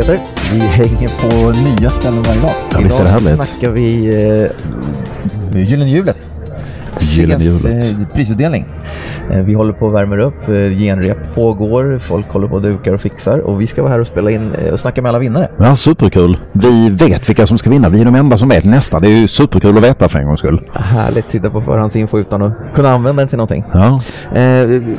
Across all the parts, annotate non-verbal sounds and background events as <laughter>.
Peter. Vi hänger på nya ställen varje dag. Ja, visst är det härligt. Idag snackar vi eh, Gyllene hjulet. Gyllene hjulet. eh, prisutdelning. Eh, vi håller på och värmer upp, eh, genrep pågår, folk håller på och dukar och fixar och vi ska vara här och spela in eh, och snacka med alla vinnare. Ja, superkul. Vi vet vilka som ska vinna. Vi är de enda som vet nästa. Det är ju superkul att veta för en gångs skull. Härligt, titta på förhandsinfo utan att kunna använda den till någonting. Ja.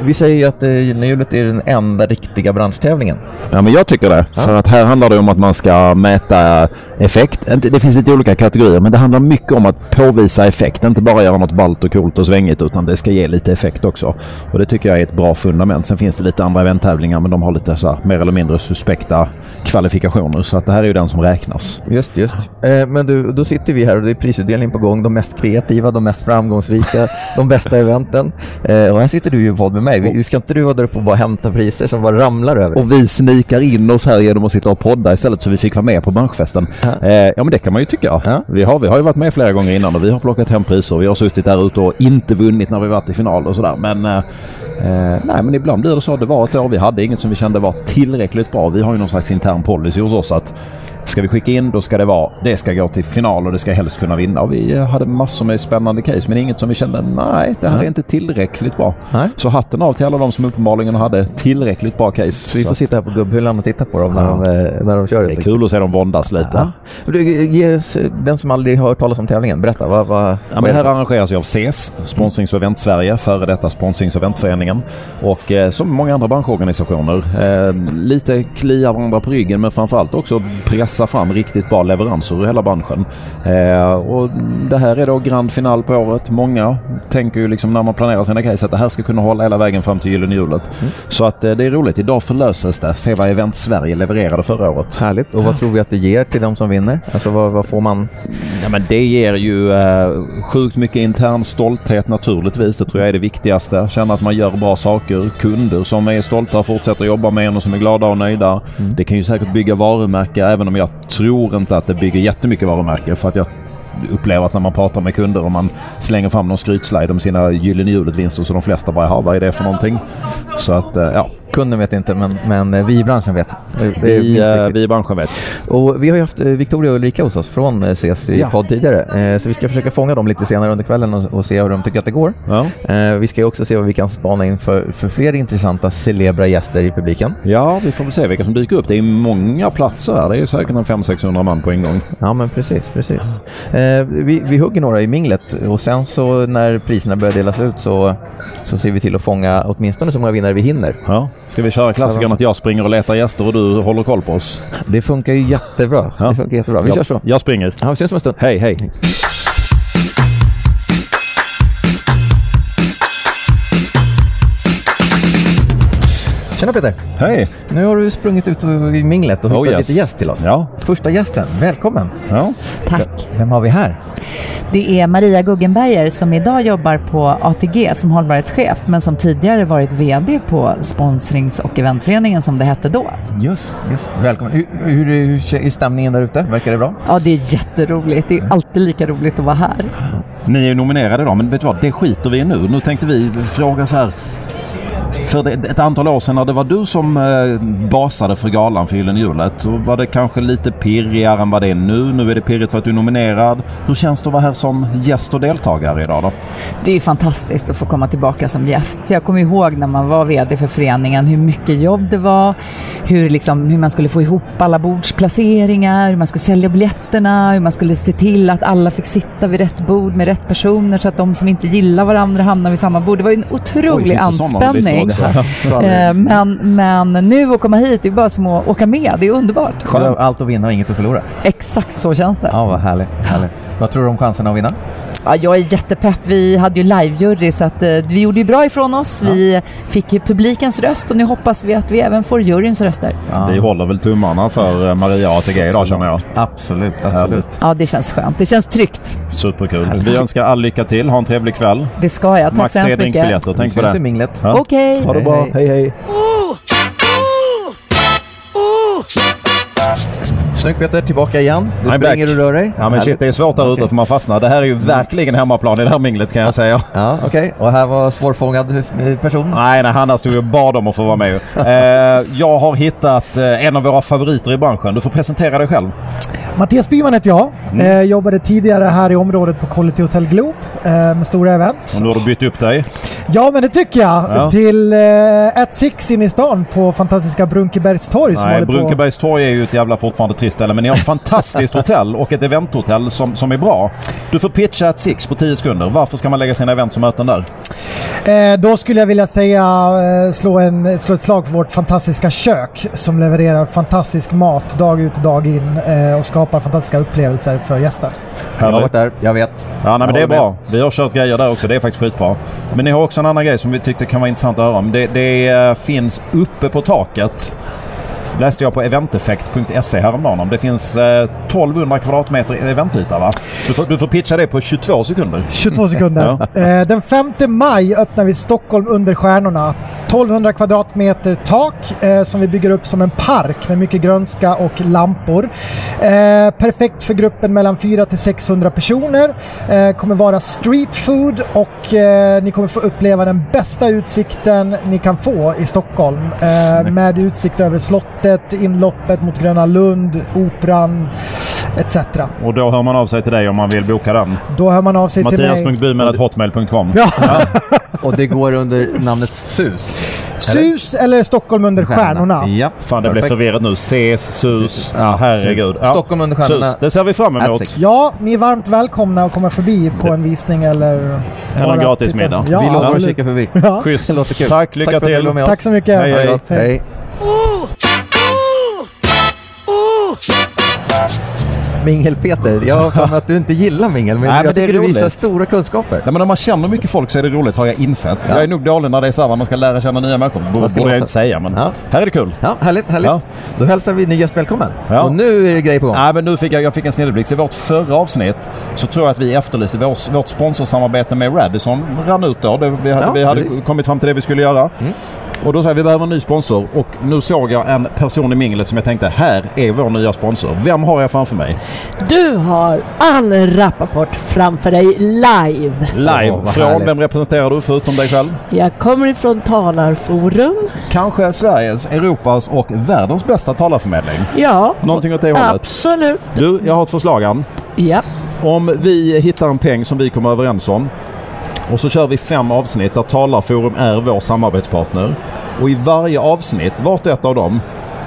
Vi säger ju att Gyllene är den enda riktiga branschtävlingen. ja, men jag tycker det. För att här handlar det om att man ska mäta effekt. Det finns lite olika kategorier, men det handlar mycket om att påvisa effekt. Inte bara göra något ballt och coolt och svängigt, utan det ska ge lite effekt också. Och det tycker jag är ett bra fundament. Sen finns det lite andra eventtävlingar, men de har lite så här, mer eller mindre suspekta kvalifikationer. Så att det här är ju den som räknas. Just, just. Eh, men du, då sitter vi här och det är prisutdelning på gång. De mest kreativa, de mest framgångsrika, <laughs> de bästa eventen. Eh, och här sitter du ju i podd med mig. Vi- Ska inte du vara där uppe och bara hämta priser som bara ramlar över? Och vi snikar in oss här genom att sitta och podda istället så vi fick vara med på branschfesten. Ja. Eh, ja men det kan man ju tycka. Ja. Vi, har, vi har ju varit med flera gånger innan och vi har plockat hem priser. Vi har suttit där ute och inte vunnit när vi varit i final och sådär. Men, Eh, eh, nej, men ibland blir det så. Det var ett år vi hade inget som vi kände var tillräckligt bra. Vi har ju någon slags intern policy hos oss att Ska vi skicka in då ska det vara, det ska gå till final och det ska helst kunna vinna. Och vi hade massor med spännande case men inget som vi kände, nej det här Nej. är inte tillräckligt bra. Nej. Så hatten av till alla de som uppenbarligen hade tillräckligt bra case. Så vi får att- sitta här på gubbhyllan och titta på dem när, Ja. de, eh, när de kör. det är kul att se dem våndas lite. Ja. Du, ge oss, eh, den som aldrig har hört talas om tävlingen, berätta. Vad, vad, Ja, det är här det? arrangeras ju av CES, Sponsrings och Event Sverige, före detta Sponsrings och Eventföreningen. Och eh, som många andra branschorganisationer, eh, lite klia varandra på ryggen men framförallt också pressa fram riktigt bra leveranser ur hela branschen. Eh, och det här är då grand final på året. Många tänker ju liksom när man planerar sina case att det här ska kunna hålla hela vägen fram till Gyllene hjulet. Så att eh, det är roligt. Idag förlöses det. Se vad Event Sverige levererade förra året. Härligt. Och vad tror vi att det ger till de som vinner? Alltså vad, vad får man? Ja, men det ger ju eh, sjukt mycket intern stolthet naturligtvis. Det tror jag är det viktigaste. Känna att man gör bra saker. Kunder som är stolta och fortsätter jobba med en och som är glada och nöjda. Det kan ju säkert bygga varumärke även om jag tror inte att det bygger jättemycket varumärke. För att jag upplever att när man pratar med kunder och man slänger fram någon skrytslide om sina Gyllene hjulet-vinster så de flesta bara har vad är det för någonting? Så att eh, ja, Kunden vet inte, men, men eh, vi i branschen vet. Vi, eh, vi i branschen vet. Och vi har ju haft eh, Victoria och Ulrika hos oss från eh, CS i Ja. podd tidigare. Eh, Så vi ska försöka fånga dem lite senare under kvällen och, och se hur de tycker att det går. Ja. Eh, Vi ska ju också se vad vi kan spana in för, för fler intressanta celebra gäster i publiken. ja, vi får väl se vilka som dyker upp. Det är många platser här. Det är säkert en 500-600 man på en gång. Ja men precis, precis. Eh, vi, vi hugger några i minglet och sen så när priserna börjar delas ut så, så ser vi till att fånga åtminstone så många vinnare vi hinner. Ja. Ska vi köra klassikern att jag springer och letar gäster och du håller koll på oss? Det funkar ju jättebra. Ja. Det funkar jättebra. Vi jag, kör så. Jag springer. Ja, vi ses om en stund. Hej, hej. Tjena Peter! Hej. Nu har du sprungit ut i minglet och hittat Oh, yes. lite gäst till oss. Ja. Första gästen, välkommen! ja. Tack. Vem har vi här? Det är Maria Guggenberger som idag jobbar på ATG som hållbarhetschef men som tidigare varit VD på Sponsrings och eventföreningen som det hette då. Just, just. Välkommen. Hur, hur, hur är stämningen där ute? Verkar det bra? Ja, det är jätteroligt. Det är alltid lika roligt att vara här. Ni är ju nominerade idag, men vet du vad? Det skiter vi i nu. Nu tänkte vi fråga så här. För ett antal år sedan när det var du som eh, basade för galan för Gyllene hjulet, då var det kanske lite pirrigare än vad det är nu. Nu är det pirrigt för att du är nominerad. Hur känns det att vara här som gäst och deltagare idag då? Det är fantastiskt att få komma tillbaka som gäst. Jag kommer ihåg när man var VD för föreningen hur mycket jobb det var, hur, liksom, hur man skulle få ihop alla bordsplaceringar, hur man skulle sälja biljetterna, hur man skulle se till att alla fick sitta vid rätt bord med rätt personer så att de som inte gillar varandra hamnar vid samma bord. Det var ju en otrolig sådana anspänning. Också? <laughs> Eh, men, men nu att komma hit, det är bara som att åka med. Det är underbart. Har allt att vinna och inget att förlora. Exakt så känns det. Ja, vad härligt. härligt. Vad tror du om chanserna att vinna? Ja, jag är jättepepp. Vi hade ju live-jury så att, eh, vi gjorde ju bra ifrån oss. Vi fick ju publikens röst och nu hoppas vi att vi även får juryns röster. Vi håller väl tummarna för eh, Maria ATG idag känner jag. Absolut, absolut. Ja, det känns skönt. Det känns tryggt. Superkul. Vi önskar all lycka till. Ha en trevlig kväll. Det ska jag. Tack Max så tre hemskt mycket. drinkbiljetter. Vi Tänk på syns i det. minglet. Ja. Okej. Ha det bra. Hej, hej. Snyggt Peter, tillbaka igen. Du I'm springer back. och rör dig. Ja men shit, det är svårt där ute Okej. för man fastnar. Det här är ju verkligen hemmaplan i det här minglet kan jag säga. Ja, okej. Och här var svårfångad person. Nej, nej, Hanna stod och bad om att få vara med. <laughs> Eh, jag har hittat eh, en av våra favoriter i branschen. Du får presentera dig själv. Mattias Byman heter jag. Eh, jobbade tidigare här i området på Quality Hotel Globe eh, med stora event. Och nu har du bytt upp dig. Ja, men det tycker jag. Ja. Till eh, At Six in i stan på fantastiska Brunkebergs torg som Nej, håller på... Brunkebergs torg är ju ett jävla fortfarande trist ställe, men ni har ett <laughs> fantastiskt hotell och ett eventhotell som, som är bra. Du får pitcha ett Six på 10 sekunder. Varför ska man lägga sina event som möten där? Eh, då skulle jag vilja säga eh, slå, en, slå ett slag för vårt fantastiska kök som levererar fantastisk mat dag ut och dag in eh, och skapar fantastiska upplevelser för gäster. Jag har varit där, jag vet. Ja, nej, men det är bra. Vi har kört grejer där också. Det är faktiskt skitbra. Men ni har också en annan grej som vi tyckte kan vara intressant att höra om. Det, det eh, finns uppe på taket läste jag på eventeffekt.se häromdagen om. Det finns eh, 1200 kvadratmeter eventyta va? Du får, du får pitcha det på 22 sekunder. 22 sekunder. <laughs> eh, den 5 maj öppnar vi Stockholm under stjärnorna. 1200 kvadratmeter tak eh, som vi bygger upp som en park med mycket grönska och lampor. Eh, perfekt för gruppen mellan 400 till 600 personer. Eh, kommer vara street food och eh, ni kommer få uppleva den bästa utsikten ni kan få i Stockholm. Med utsikt över slottet, inloppet mot Gröna Lund, Operan etc. Och då hör man av sig till dig om man vill boka den. Då hör man av sig till mig. Mattias.byman.hotmail.com Ja. <laughs> Och det går under namnet SUS. Sus eller Stockholm under stjärnorna. Ja. Fan det blev förvirrat nu. SES, SUS. Ja, herregud. SUS. Stockholm under stjärnorna. SUS. Det ser vi fram emot. Ja, ni är varmt välkomna att komma förbi på en visning eller... Eller en bara gratis titta. middag. Ja, vi lovar att kika förbi. Ja. Schysst. Det låter kul. Tack, lycka Tack för att du till. Tack så mycket. Hej, hej. Hej. Mingel-Peter, jag har för att du inte gillar mingel, men Nej, jag men tycker du visar stora kunskaper. Ja, men om man känner mycket folk så är det roligt har jag insett. Ja. Jag är nog dålig när det är så här man ska lära känna nya människor. Det borde jag inte säga men Ja. här är det kul. Ja, härligt, härligt. Ja. Då hälsar vi ny gäst välkommen. Ja. Och nu är det grej på gång. Nej, men nu fick jag, jag fick en snilleblixt. I vårt förra avsnitt så tror jag att vi efterlyste vår, vårt sponsorsamarbete med Radisson rann ut då. Det, vi hade, vi hade kommit fram till det vi skulle göra. Mm. Och då sa jag vi behöver en ny sponsor och nu såg jag en person i minglet som jag tänkte här är vår nya sponsor. Vem har jag framför mig? Du har all Rappaport framför dig live. Live. Vad Från härligt. vem representerar du förutom dig själv? Jag kommer ifrån Talarforum. Kanske Sveriges, Europas och världens bästa talarförmedling. Ja, Någonting åt det hållet. absolut. Du, jag har ett förslag Ann. Ja. Om vi hittar en peng som vi kommer överens om och så kör vi fem avsnitt där Talarforum är vår samarbetspartner. Och i varje avsnitt, vart och ett av dem,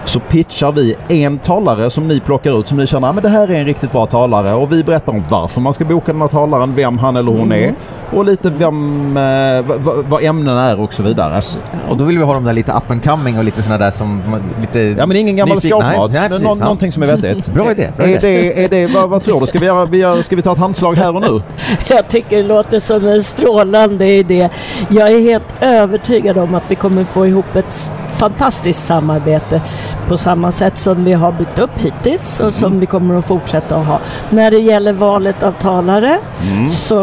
så pitchar vi en talare som ni plockar ut som ni känner, "Ah, men det här är en riktigt bra talare och vi berättar om varför man ska boka den här talaren, vem han eller hon är och lite vem, eh, vad- ämnena är och så vidare. Och då vill vi ha de där lite up and coming och lite sådana där som man- lite... Ja men ingen gammal skåpmat. Nå- någonting som är vettigt. Bra idé, bra är idé. det, är det, vad, vad tror du? Ska vi, göra, vi gör, ska vi ta ett handslag här och nu? <laughs> Jag tycker det låter som en strålande idé. Jag är helt övertygad om att vi kommer få ihop ett fantastiskt samarbete på samma sätt som vi har byggt upp hittills och som vi kommer att fortsätta att ha. När det gäller valet av talare så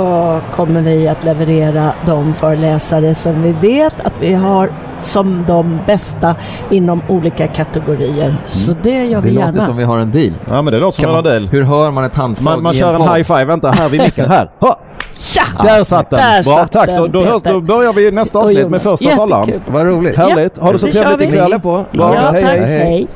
kommer vi att leverera de föreläsare som vi vet att vi har som de bästa inom olika kategorier. Så det gör Det vi låter gärna. som vi har en deal. Ja men det låter som en del. hur hör man ett handslag Man, man kör en podd? high five, vänta här vid micken, här. Ha! Tja! Där satt den! Där Bra, satt tack. den, Då, då, hörs, då börjar vi nästa avsnitt med första talaren. Vad roligt. Härligt! Ha det så trevligt ikväll. Bra, Ja, hej, tack. hej. hej.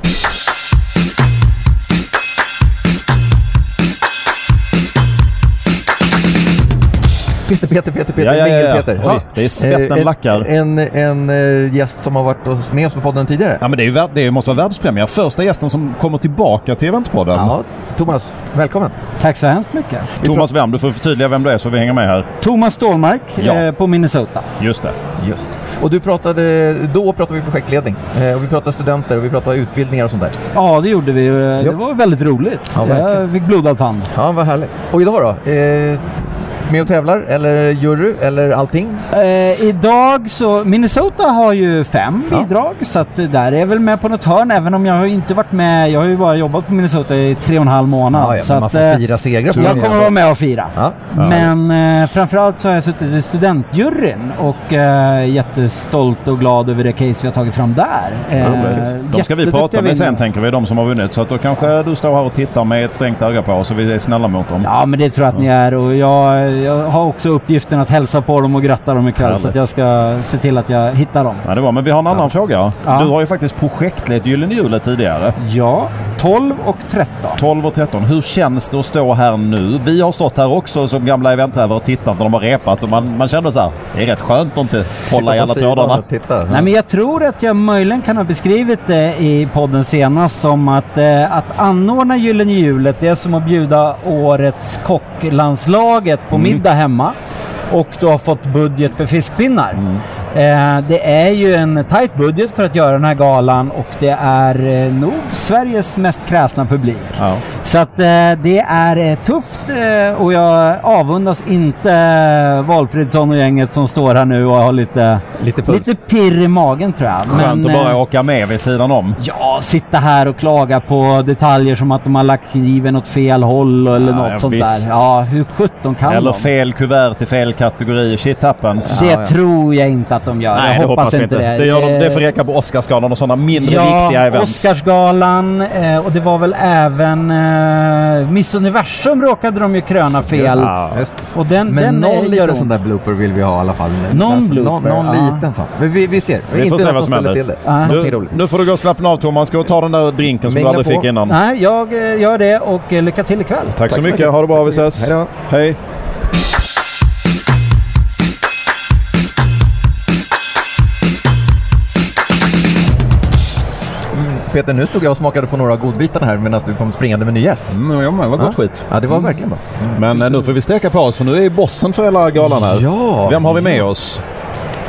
Peter, Peter, Peter, Peter, Ja, ja, ja, ja. Mingel-Peter. Oj, det är svetten Eh, en- lackar. En, en, eh, gäst som har varit hos- med oss på podden tidigare. Ja men det, är ju, det måste vara världspremiär. Första gästen som kommer tillbaka till Eventpodden. Ja, Thomas, välkommen. Tack så hemskt mycket. Thomas vem? Du får förtydliga vem du är så vi hänger med här. Thomas Stålmark Ja. eh, på Minnesota. Just det. Just. Och du pratade, då pratade vi projektledning. Eh, och vi pratade studenter och vi pratade utbildningar och sånt där. Ja, det gjorde vi. Eh, Det var väldigt roligt. Ja, verkligen. Jag fick blodad tand. Ja, vad härligt. Och idag då? Eh, med och tävlar? Eller jury? Eller allting? Eh, idag så, Minnesota har ju fem Ja. bidrag så att där är jag väl med på något hörn även om jag har inte varit med, jag har ju bara jobbat på Minnesota i tre och en halv månad. Ja, ja, så men man att, får eh, fira segrar jag kommer vara med och fira. Ja. Men eh, framförallt så har jag suttit i studentjuryn och eh, jättestolt och glad över det case vi har tagit fram där. Eh, De ska vi prata med sen tänker vi, de som har vunnit. Så att då kanske du står här och tittar med ett stängt öga på oss och vi är snälla mot dem. Ja men det tror jag att ni är och jag, jag har också uppgiften att hälsa på dem och gratta dem ikväll så att jag ska se till att jag hittar dem. Ja, det var. Men vi har en annan fråga. Ja. Du har ju faktiskt projektlett Gyllene Hjulet tidigare. Ja, 12 och 13. 12 och 13. Hur känns det att stå här nu? Vi har stått här också som gamla eventrävare och tittat när de har repat och man, man kände så här, det är rätt skönt att inte hålla i alla trådarna. Nej, men jag tror att jag möjligen kan ha beskrivit det i podden senast som att, eh, att anordna Gyllene Hjulet det är som att bjuda årets kocklandslaget på middag hemma och du har fått budget för fiskpinnar. Eh, det är ju en tight budget för att göra den här galan och det är eh, nog Sveriges mest kräsna publik. Ja. Så att eh, det är tufft och jag avundas inte Valfridsson och gänget som står här nu och har lite, Lite puls. lite pirr i magen tror jag. Skönt att eh, bara åka med vid sidan om. Ja, sitta här och klaga på detaljer som att de har lagt kniven åt fel håll eller Ja, något ja, sånt visst. där. Ja, hur sjutton kan Eller de? fel kuvert till fel kategori. Shit happens. Det tror jag inte att de gör. Nej, jag det hoppas vi inte. Det, det. gör de, det får räcka på Oscarsgalan och sådana mindre ja, viktiga events. Oscarsgalan eh, och det var väl även eh, Miss Universum råkade de ju kröna fel. Ja. Och den, Men den någon eh, liten gör sån där blooper vill vi ha i alla fall. Någon Alltså, blooper, Någon, någon ja. liten sån. Men vi, vi ser. Vi får inte se vad som händer. till det. Ja. Någonting Nu, nu får du gå och slappna av Thomas. Ska och ta den där drinken som Mingla du aldrig på. fick innan. Nej, jag eh, gör det och eh, lycka till ikväll. Tack, så mycket. Ha det bra. Vi ses. Hej Peter, nu stod jag och smakade på några av godbitarna här medan du kom springande med ny gäst. Mm, ja, men vad gott Ja. skit. Ja, det var verkligen bra. Men eh, nu får vi steka på oss för nu är bossen för hela galan här. Ja. Vem har vi med oss?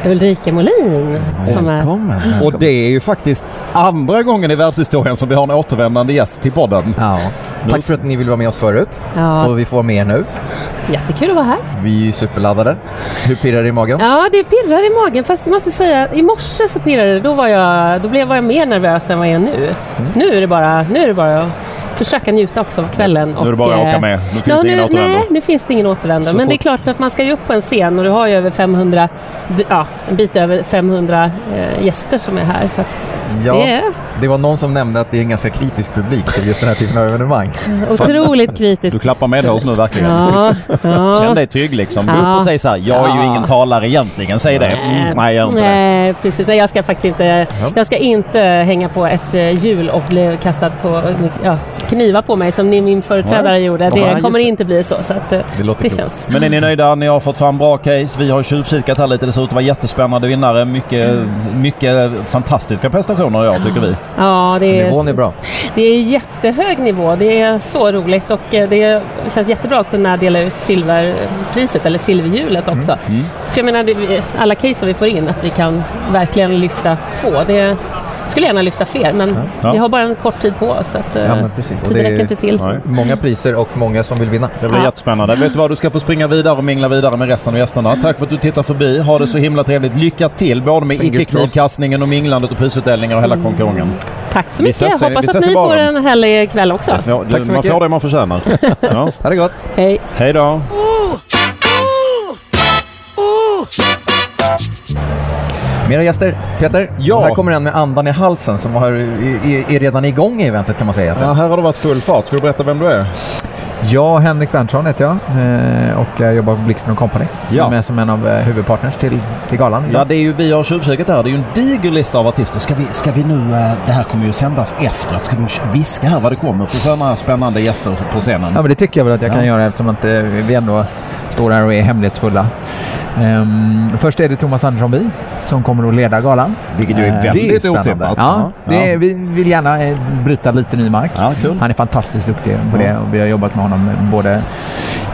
Ulrika Molin som är... Välkommen. Och det är ju faktiskt andra gången i världshistorien som vi har en återvändande gäst till podden. Ja. Tack för att ni ville vara med oss förut. Ja, Och vi får vara med er nu. jättekul att vara här. Vi är ju superladdade. Hur pirrar det i magen? Ja, det pirrar i magen. Fast jag måste säga, i morse så pirrade det. Då var jag, då blev, jag mer nervös än vad jag är nu. Nu är det bara, nu är det bara försöka njuta också av kvällen. Nu är det bara att eh, åka med. Nu finns ja, det ingen nu, återvändo. Nej, nu finns det ingen återvändo. Så Men det är klart att man ska ju upp på en scen och du har ju över 500, d- ja, en bit över 500 eh, gäster som är här. Så att Ja, det är det var någon som nämnde att det är en ganska kritisk publik till just den här typen av evenemang. <laughs> otroligt <laughs> Du kritiskt. klappar med oss nu verkligen. Ja, <laughs> ja. Känn dig trygg liksom. Gå upp och säg så här. Jag är ju ingen talare egentligen. Säg det. Mm, nej, gör inte det. Nej, precis. Nej, Jag ska faktiskt inte, jag ska inte hänga på ett eh, hjul och bli kastad på ja, knivar på mig som ni, min företrädare Nej. gjorde. Ja, Det just kommer det. inte bli så. så att, eh, Det låter det känns. Men är ni nöjda? Ni har fått fram bra case. Vi har tjuvkikat här lite. Det ser ut att vara jättespännande vinnare. Mycket, mycket fantastiska prestationer jag tycker vi. Ja, det är, Nivån är bra. det är jättehög nivå. Det är så roligt och eh, det känns jättebra att kunna dela ut silverpriset eller silverhjulet också. Mm. För jag menar, alla case som vi får in, att vi kan verkligen lyfta två. Det skulle gärna lyfta fler, men Ja. vi har bara en kort tid på oss. Så att, eh, Ja, tiden det är- räcker inte till. Nej. Många priser och många som vill vinna. Det blir Ja. jättespännande. Vet du vad? Du ska få springa vidare och mingla vidare med resten av gästerna. Tack för att du tittar förbi. Ha det så himla trevligt. Lycka till både med icke-knivkastningen och minglandet och prisutdelningar och hela konkurrensen. Tack så mycket. ses, eh, Hoppas att ni får en härlig kväll också. Ja, du, Tack så man mycket. får det man förtjänar. <laughs> Ja. Ha det gott! Hej. Hej då! Mera gäster. Peter, Ja. här kommer en med andan i halsen som har, är, är redan igång i eventet kan man säga. Ja, här har det varit full fart. Ska du berätta vem du är? Ja, Henrik Berntsson heter jag eh, och jag jobbar på Blixten Company. Som Ja. är med som en av eh, huvudpartners till, till galan. Ja, det är ju, vi har tjuvkikat här. Det är ju en diger lista av artister. Ska vi, ska vi nu... eh, Det här kommer ju sändas efteråt. Ska du viska här vad det kommer för sådana spännande gäster på scenen? Ja, men det tycker jag väl att jag kan Ja. göra eftersom att vi ändå står här och är hemlighetsfulla. Um, först är det Thomas Andersson Vi som kommer att leda galan. Vilket ju är väldigt otippat. Ja, det, vi vill gärna bryta lite ny mark. Ja, kul. Han är fantastiskt duktig på det och vi har jobbat med honom både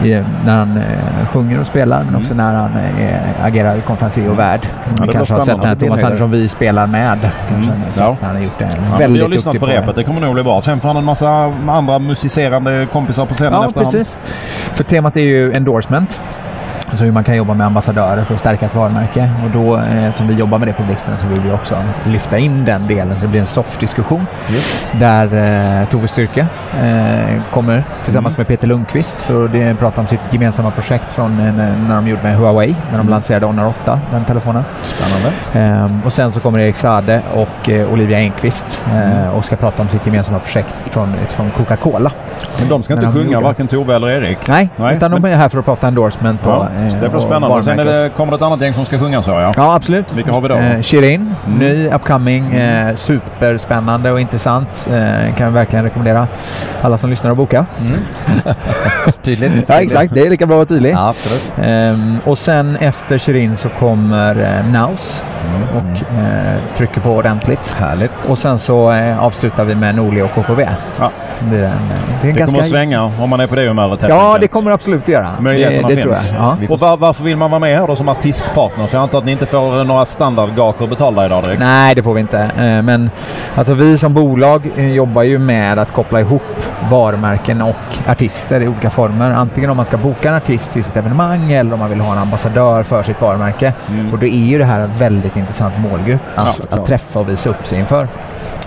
i, när han eh, sjunger och spelar men också när han eh, agerar konferencier och värd. blir Ni kanske har sett när Det Thomas. Andersson Vi spelar med. Kanske, så Ja. Han har gjort det Ja, väldigt vi har lyssnat på repet. Det kommer nog bli bra. Sen får han en massa andra musicerande kompisar på scenen Ja, efterhand. precis. För temat är ju endorsement. Så hur man kan jobba med ambassadörer för att stärka ett varumärke. Och då, eh, eftersom vi jobbar med det på Blixten, så vill vi också lyfta in den delen så det blir en soft diskussion. Där eh, Tove Styrke eh, kommer tillsammans med Peter Lundqvist för att eh, prata om sitt gemensamma projekt från eh, när de gjorde med Huawei, när de lanserade Honor 8, den telefonen. Spännande. Ehm, och sen så kommer Erik Sade och eh, Olivia Enqvist eh, och ska prata om sitt gemensamma projekt från, utifrån Coca-Cola. Men de ska inte de sjunga varken Tove eller Erik. Nej, Nej, utan de men- är här för att prata endorsement Ja, eh, så det blir spännande. Sen är det, kommer det ett annat gäng som ska sjunga så ja. Ja, absolut. Vilka har vi då? Eh, Shirin, ny, upcoming, eh, superspännande och intressant. Eh, kan jag verkligen rekommendera alla som lyssnar att boka. <laughs> Tydligt. Ja, exakt. Det är lika bra att vara tydlig. Ja, absolut. Ehm, och sen efter Shirin så kommer eh, Naus och eh, trycker på ordentligt. Härligt. Och sen så eh, avslutar vi med Norli och KKV. Ja. Så blir det en, eh, det är en Det ganska... kommer att svänga om man är på det humöret Ja, enkelt. det kommer absolut att göra. Det, Möjligheterna det tror jag. finns. Ja. Och var, varför vill man vara med här då som artistpartner? För jag antar att ni inte får några standardgakor betalda idag direkt. Nej, det får vi inte. Eh, Men alltså, vi som bolag eh, jobbar ju med att koppla ihop varumärken och artister i olika former. Antingen om man ska boka en artist till sitt evenemang eller om man vill ha en ambassadör för sitt varumärke. Och då är ju det här en väldigt intressant målgrupp att, att träffa och visa upp sig inför.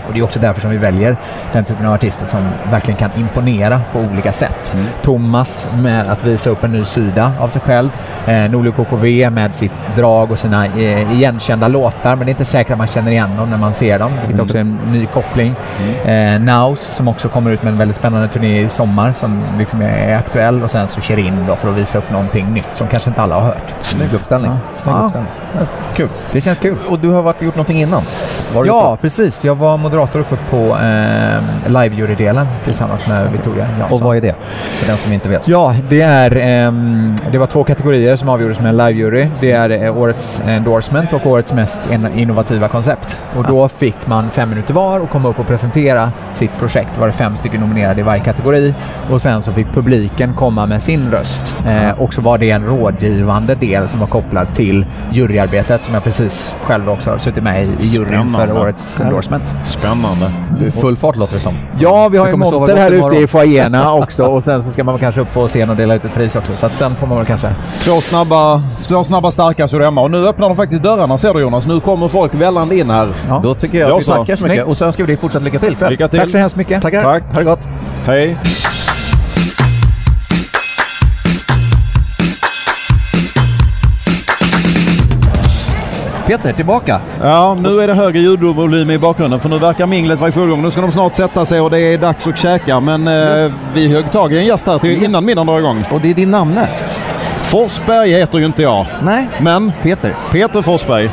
Och det är också därför som vi väljer den typen av artister som verkligen kan imponera på olika sätt. Thomas med att visa upp en ny sida av sig själv. Eh, Norli KKV med sitt drag och sina eh, igenkända låtar. Men det är inte säkert att man känner igen dem när man ser dem. Vilket också är en ny koppling. Eh, Naus som också kommer ut med en väldigt spännande turné i sommar som liksom är aktuell. Och sen så Shirin då för att visa upp någonting nytt som kanske inte alla har hört. Snygg uppställning. Ja. Snygg Ja. uppställning. Kul. Det känns kul. Och du har varit, gjort någonting innan? Ja, precis. Jag var moderator uppe på eh, live-jurydelen tillsammans med Victoria? Jansson. Och vad är det? För den som inte vet. Ja, det är ehm, det var två kategorier som avgjordes med en live-jury. Det är eh, årets endorsement och årets mest in- innovativa koncept. Och då fick man fem minuter var och komma upp och presentera sitt projekt. Det var det fem stycken nominerade i varje kategori. Och sen så fick publiken komma med sin röst. Eh, och så var det en rådgivande del som var kopplad till juryarbetet som jag precis själv också har suttit med i, i juryn för årets endorsement. Spännande. Du är full fart låter det som. Ja, vi har ju monter här ute i foajéerna <laughs> också och sen så ska man kanske upp på scen och dela ut ett pris också. Så att sen får man väl kanske... Två snabba, två snabba starka hemma. Och nu öppnar de faktiskt dörrarna ser du Jonas. Nu kommer folk vällande in här. Ja. Då tycker jag Då att vi så. tackar så mycket och så önskar vi dig fortsatt lycka till. Lycka till. Tack så hemskt mycket. Tackar. Tack. Ha det gott. Hej. Peter, tillbaka. Ja, nu är det högre ljudvolym i bakgrunden för nu verkar minglet vara i full gång. Nu ska de snart sätta sig och det är dags att käka. Men eh, vi högg tag i en gäst här till, innan middagen drar igång. Och det är din namne. Forsberg heter ju inte jag. Nej. Men Peter. Peter Forsberg.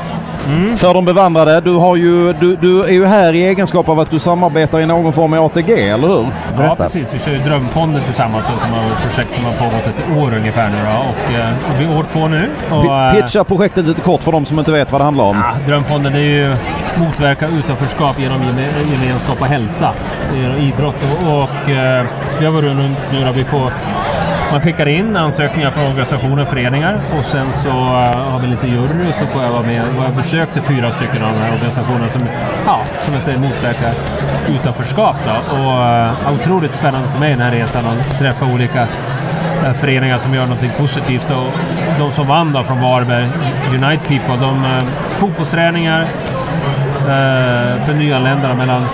För de bevandrade, du, har ju, du, du är ju här i egenskap av att du samarbetar i någon form med ATG, eller hur? Ja, Berätta. precis. Vi kör ju Drömfonden tillsammans som har ett projekt som har pågått ett år ungefär nu då. Och eh, det blir år två nu. Och, eh, Pitcha projektet lite kort för de som inte vet vad det handlar om. ja, Drömfonden är ju motverka utanförskap genom geme- gemenskap och hälsa. Genom idrott och, och eh, vi har varit runt nu då vi får man skickar in ansökningar från organisationer och föreningar och sen så eh, har vi lite jury och så får jag vara med. Och jag besökte fyra stycken av de här organisationerna som, ja, som jag säger motverkar utanförskap. Då. Och eh, otroligt spännande för mig den här resan att träffa olika eh, föreningar som gör någonting positivt. Och de som vann då från Varberg, Unite People, de fotbollsträningar eh, för nyanlända mellan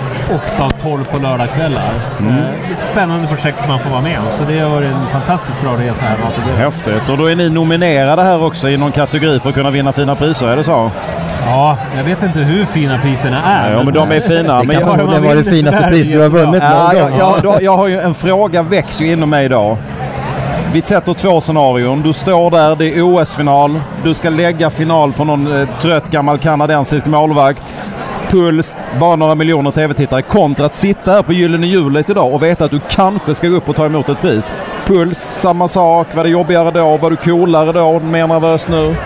8 och 12 på lördagskvällar. Mm. Eh, ett spännande projekt som man får vara med om. Så det har varit en fantastiskt bra resa här. Häftigt. Och då är ni nominerade här också i någon kategori för att kunna vinna fina priser, är det så? Ja, jag vet inte hur fina priserna är. Ja, men de är fina. <laughs> Det Men kan jag, förmodligen vara det finaste pris du har vunnit ja, jag, jag, då, jag har ju en fråga väcks ju inom mig idag. Vi sätter två scenarion. Du står där, det är OS-final. Du ska lägga final på någon eh, trött gammal kanadensisk målvakt. Puls, bara några miljoner tv-tittare kontra att sitta här på Gyllene Hjulet idag och veta att du kanske ska gå upp och ta emot ett pris. Puls, samma sak. Var det jobbigare då? Var du coolare då? Mer nervös nu?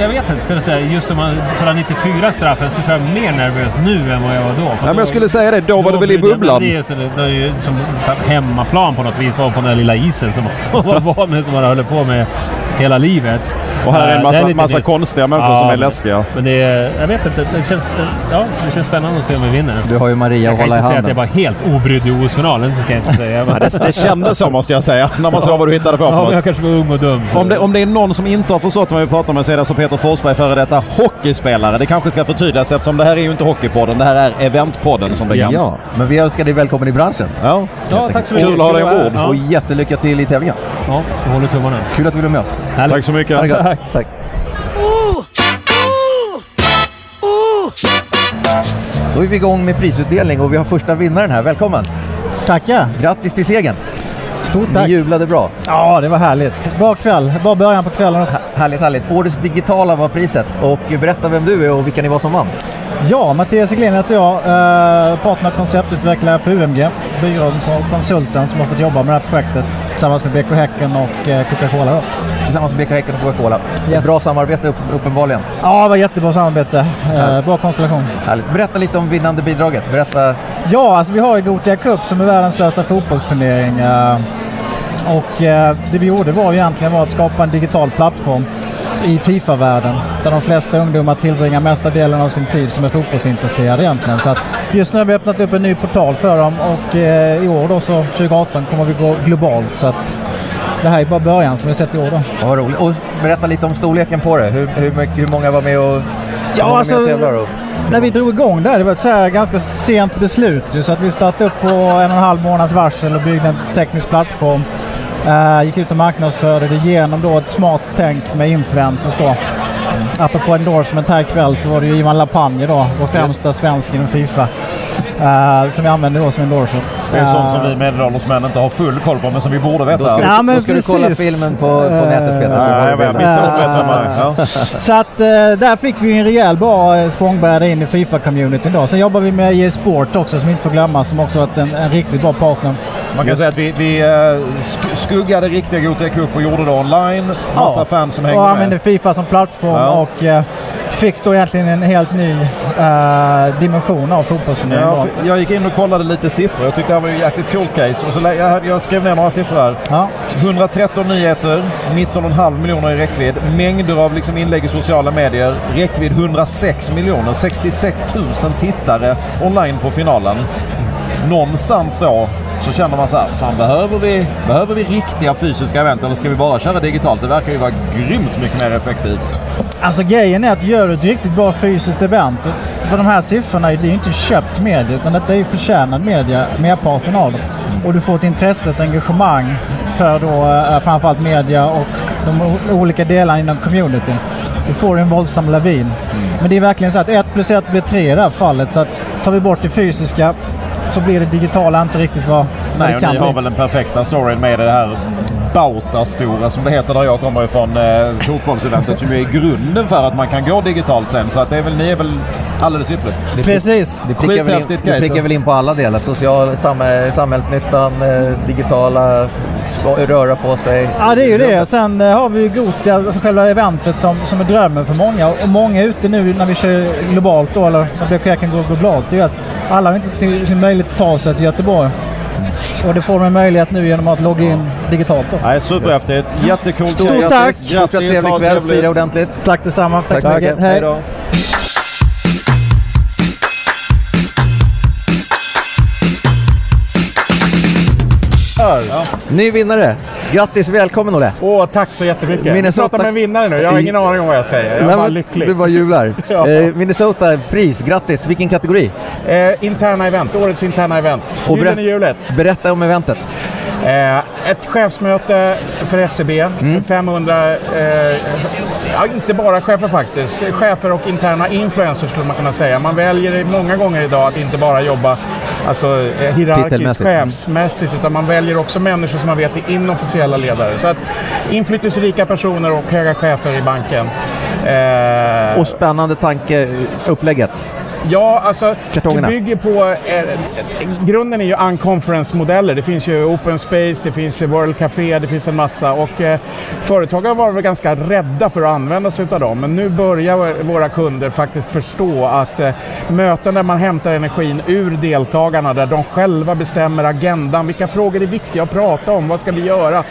Jag jag vet inte, ska jag säga. Just om man kollar 94 straffen så tror jag mer nervös nu än vad jag var då. Nej, men då- jag skulle säga det, då var du väl i det- bubblan? Det är, det, det är ju som hemmaplan på något vis, var på den där lilla isen som <laughs> man var med, som man håller på med hela livet. Och här är en massa, lite massa nytt. konstiga människor som är läskiga. Men det är, jag vet inte, det känns, ja, det känns spännande att se om vi vinner. Du har ju Maria jag att kan hålla i inte säga att handen. jag var helt obrydd i OS-finalen, det ska jag inte säga. Ja, det, det kändes så måste jag säga, när man såg vad du hittade på för Ja, men jag något. kanske var ung och dum. Om det, om det är någon som inte har förstått vad vi pratar om så är det alltså Peter Forsberg, före detta hockeyspelare. Det kanske ska förtydligas eftersom det här är ju inte Hockeypodden, det här är Eventpodden som bekant. Ja, men vi önskar dig välkommen i branschen. Ja. Ja, tack så mycket. Kul att ha dig ombord. Ja. Och jättelycka till i tävlingen. Ja, jag håller tummarna. Kul att du ville med oss. Härligt. Tack så mycket. Tack. Tack. Då är vi igång med prisutdelning och vi har första vinnaren här. Välkommen! Tackar! Grattis till segern! Stort Ni tack! jublade bra. Ja, det var härligt. Bra kväll. Bra början på kvällen också. Härligt, härligt. Årets digitala var priset. Och berätta vem du är och vilka ni var som vann. Ja, Mattias Eglin heter jag. Eh, partner konceptutvecklare på UMG. Byrån som konsulten som har fått jobba med det här projektet tillsammans med BK Häcken och eh, Coca-Cola. Då. Tillsammans med BK Häcken och Coca-Cola. Yes. Bra samarbete upp, uppenbarligen. Ja, det var jättebra samarbete. Eh, bra konstellation. Härligt. Berätta lite om vinnande bidraget. Berätta. Ja, alltså vi har ju Gothia Cup som är världens största fotbollsturnering. eh, och eh, det vi gjorde var egentligen var att skapa en digital plattform i Fifa-världen där de flesta ungdomar tillbringar mesta delen av sin tid som är fotbollsintresserade egentligen. Så att just nu har vi öppnat upp en ny portal för dem och eh, i år då så 2018 kommer vi gå globalt. Så att det här är bara början som vi sett i år då. Ja, Vad roligt. Och berätta lite om storleken på det. Hur, hur, mycket, hur många var med och Ja, alltså, med och tävlade då? När vi drog igång där, det var ett så här ganska sent beslut. Så att vi startade upp på en och en halv månads varsel och byggde en teknisk plattform. Eh, gick ut och marknadsförde det genom då ett smart tänk med influencers då. Apropå endorsement här ikväll så var det ju Ivan Lapagne då, vår främsta svensk inom Fifa. Eh, som vi använder då som endorser. Det är sånt som Eh, vi medelåldersmän inte har full koll på men som vi borde Då veta. ska, du, Ja, men då ska du kolla filmen på, på Eh, nätet Peter. så Nej, du jag missade. Ja. <laughs> Så att där fick vi en rejäl bra språngbräda in i Fifa-communityn då. Sen jobbar vi med EA Sport också som vi inte får glömma som också varit en, en riktigt bra partner. Man kan säga att vi, vi sk- skuggade riktiga Gothia Cup och gjorde det online. Massa Ja. fans som och hängde använde med. Fifa som plattform och fick då egentligen en helt ny eh, dimension av fotbollsturneringen. Ja, jag gick in och kollade lite siffror. Jag tyckte det här var ett jäkligt coolt case. Och så jag, jag skrev ner några siffror här. Ja. 113 nyheter, 19,5 miljoner i räckvidd, mängder av liksom inlägg i sociala medier, räckvidd 106 miljoner, 66 000 tittare online på finalen. Någonstans då så känner man så här, fan behöver vi, behöver vi riktiga fysiska event eller ska vi bara köra digitalt? Det verkar ju vara grymt mycket mer effektivt. Alltså grejen är att gör du ett riktigt bra fysiskt event, för de här siffrorna det är ju inte köpt media utan detta är ju förtjänad media, merparten av dem. Och du får ett intresse, ett engagemang för då eh, framförallt media och de olika delarna inom communityn. Du får en våldsam lavin. Men det är verkligen så att 1 plus 1 blir 3 i det här fallet. Så att tar vi bort det fysiska så blir det digitala inte riktigt vad, Nej, det och kan ni har bli. väl den perfekta storyn med det här Bauta-stora som det heter där jag kommer ifrån, eh, fotbollseventet som är grunden för att man kan gå digitalt sen. Så att det är väl, ni är väl alldeles ypperligt. Precis. det, prickar väl in, det prickar väl in på alla delar. Social, sam, samhällsnyttan, eh, digitala, röra på sig. Ja, det är ju det. Sen eh, har vi ju Gothia, alltså själva eventet som, som är drömmen för många. Och många ute nu när vi kör globalt då, eller när BK kan gå globalt, det är ju att alla har inte sin möjlighet att ta sig till Göteborg. Och det får en möjlighet nu genom att logga in digitalt då. Nej, superhäftigt. Jättekult. Stort Grattis. tack. Grattis. Fortsatt trevlig kväll, fira ordentligt. Tack detsamma. Tack, Tack så mycket. Hej. Hej då. Ny vinnare! Grattis, välkommen Olle! Åh, tack så jättemycket. Minnesota- Jag pratar med en vinnare nu. Jag har ingen aning om vad jag säger. Jag är Nej, bara lycklig. Du bara jublar. <laughs> Ja. eh, Minnesota, pris, grattis! Vilken kategori? Eh, interna event. Årets interna event. Och Julen i hjulet. Berätta om eventet. Eh, ett chefsmöte för SCB. Mm. 500, eh, ja, inte bara chefer faktiskt. Chefer och interna influencers skulle man kunna säga. Man väljer många gånger idag att inte bara jobba alltså, hierarkiskt, chefsmässigt, utan man väljer också människor som man vet är inofficiella ledare. Så att inflytelserika personer och höga chefer i banken. Eh, Och spännande tanke, upplägget. Ja, alltså Kartongerna. det bygger på... Eh, grunden är ju unconference-modeller. Det finns ju Open Space, det finns ju World Café, det finns en massa. Och eh, företag har varit ganska rädda för att använda sig av dem. Men nu börjar våra kunder faktiskt förstå att eh, möten där man hämtar energin ur deltagarna, där de själva bestämmer agendan, vilka frågor är viktiga att prata om, vad ska vi göra?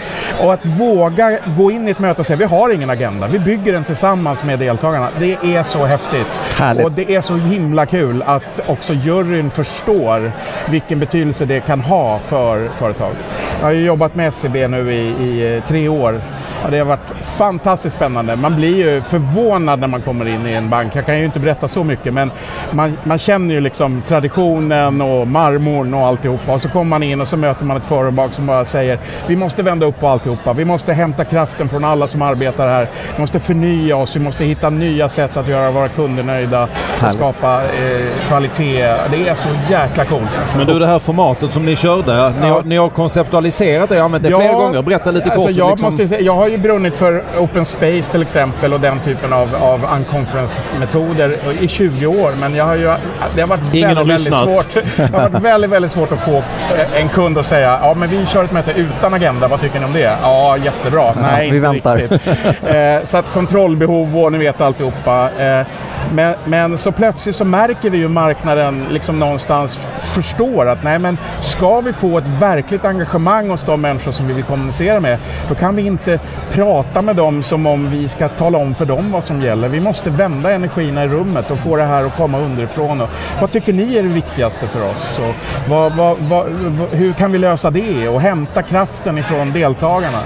Och att våga gå in i ett möte och säga vi har ingen agenda, vi bygger den tillsammans med deltagarna. Det är så häftigt. Härligt. Och det är så himla kul att också juryn förstår vilken betydelse det kan ha för företag. Jag har ju jobbat med SCB nu i, i eh, tre år. Och det har varit fantastiskt spännande. Man blir ju förvånad när man kommer in i en bank. Jag kan ju inte berätta så mycket men man, man känner ju liksom traditionen och marmorn och alltihopa. Och så kommer man in och så möter man ett företag som bara säger vi måste vända upp på alltihopa. Vi måste hämta kraften från alla som arbetar här. Vi måste förnya oss. Vi måste hitta nya sätt att göra våra kunder nöjda och skapa eh, kvalitet. Det är så jäkla coolt. Men du, det här formatet som ni körde, ni, har, ni har konceptualiserat det och använt det flera gånger. Berätta lite alltså kort. Jag, liksom. måste säga, jag har ju brunnit för Open Space till exempel och den typen av, av unconference-metoder i 20 år. Men jag har ju, det har varit Ingen har väldigt, väldigt lyssnat. svårt. <laughs> Det har varit <laughs> väldigt, väldigt svårt att få eh, en kund att säga ja men vi kör ett möte utan agenda, vad tycker ni om det? Ja, jättebra. Nej, vi inte väntar. riktigt. <laughs> Eh, så att kontrollbehov och ni vet alltihopa. Eh, men, men så plötsligt så märker märker vi ju marknaden liksom någonstans förstår att nej men ska vi få ett verkligt engagemang hos de människor som vi vill kommunicera med, då kan vi inte prata med dem som om vi ska tala om för dem vad som gäller. Vi måste vända energierna i rummet och få det här att komma underifrån. Och vad tycker ni är det viktigaste för oss? Och vad, vad, vad, hur kan vi lösa det och hämta kraften ifrån deltagarna?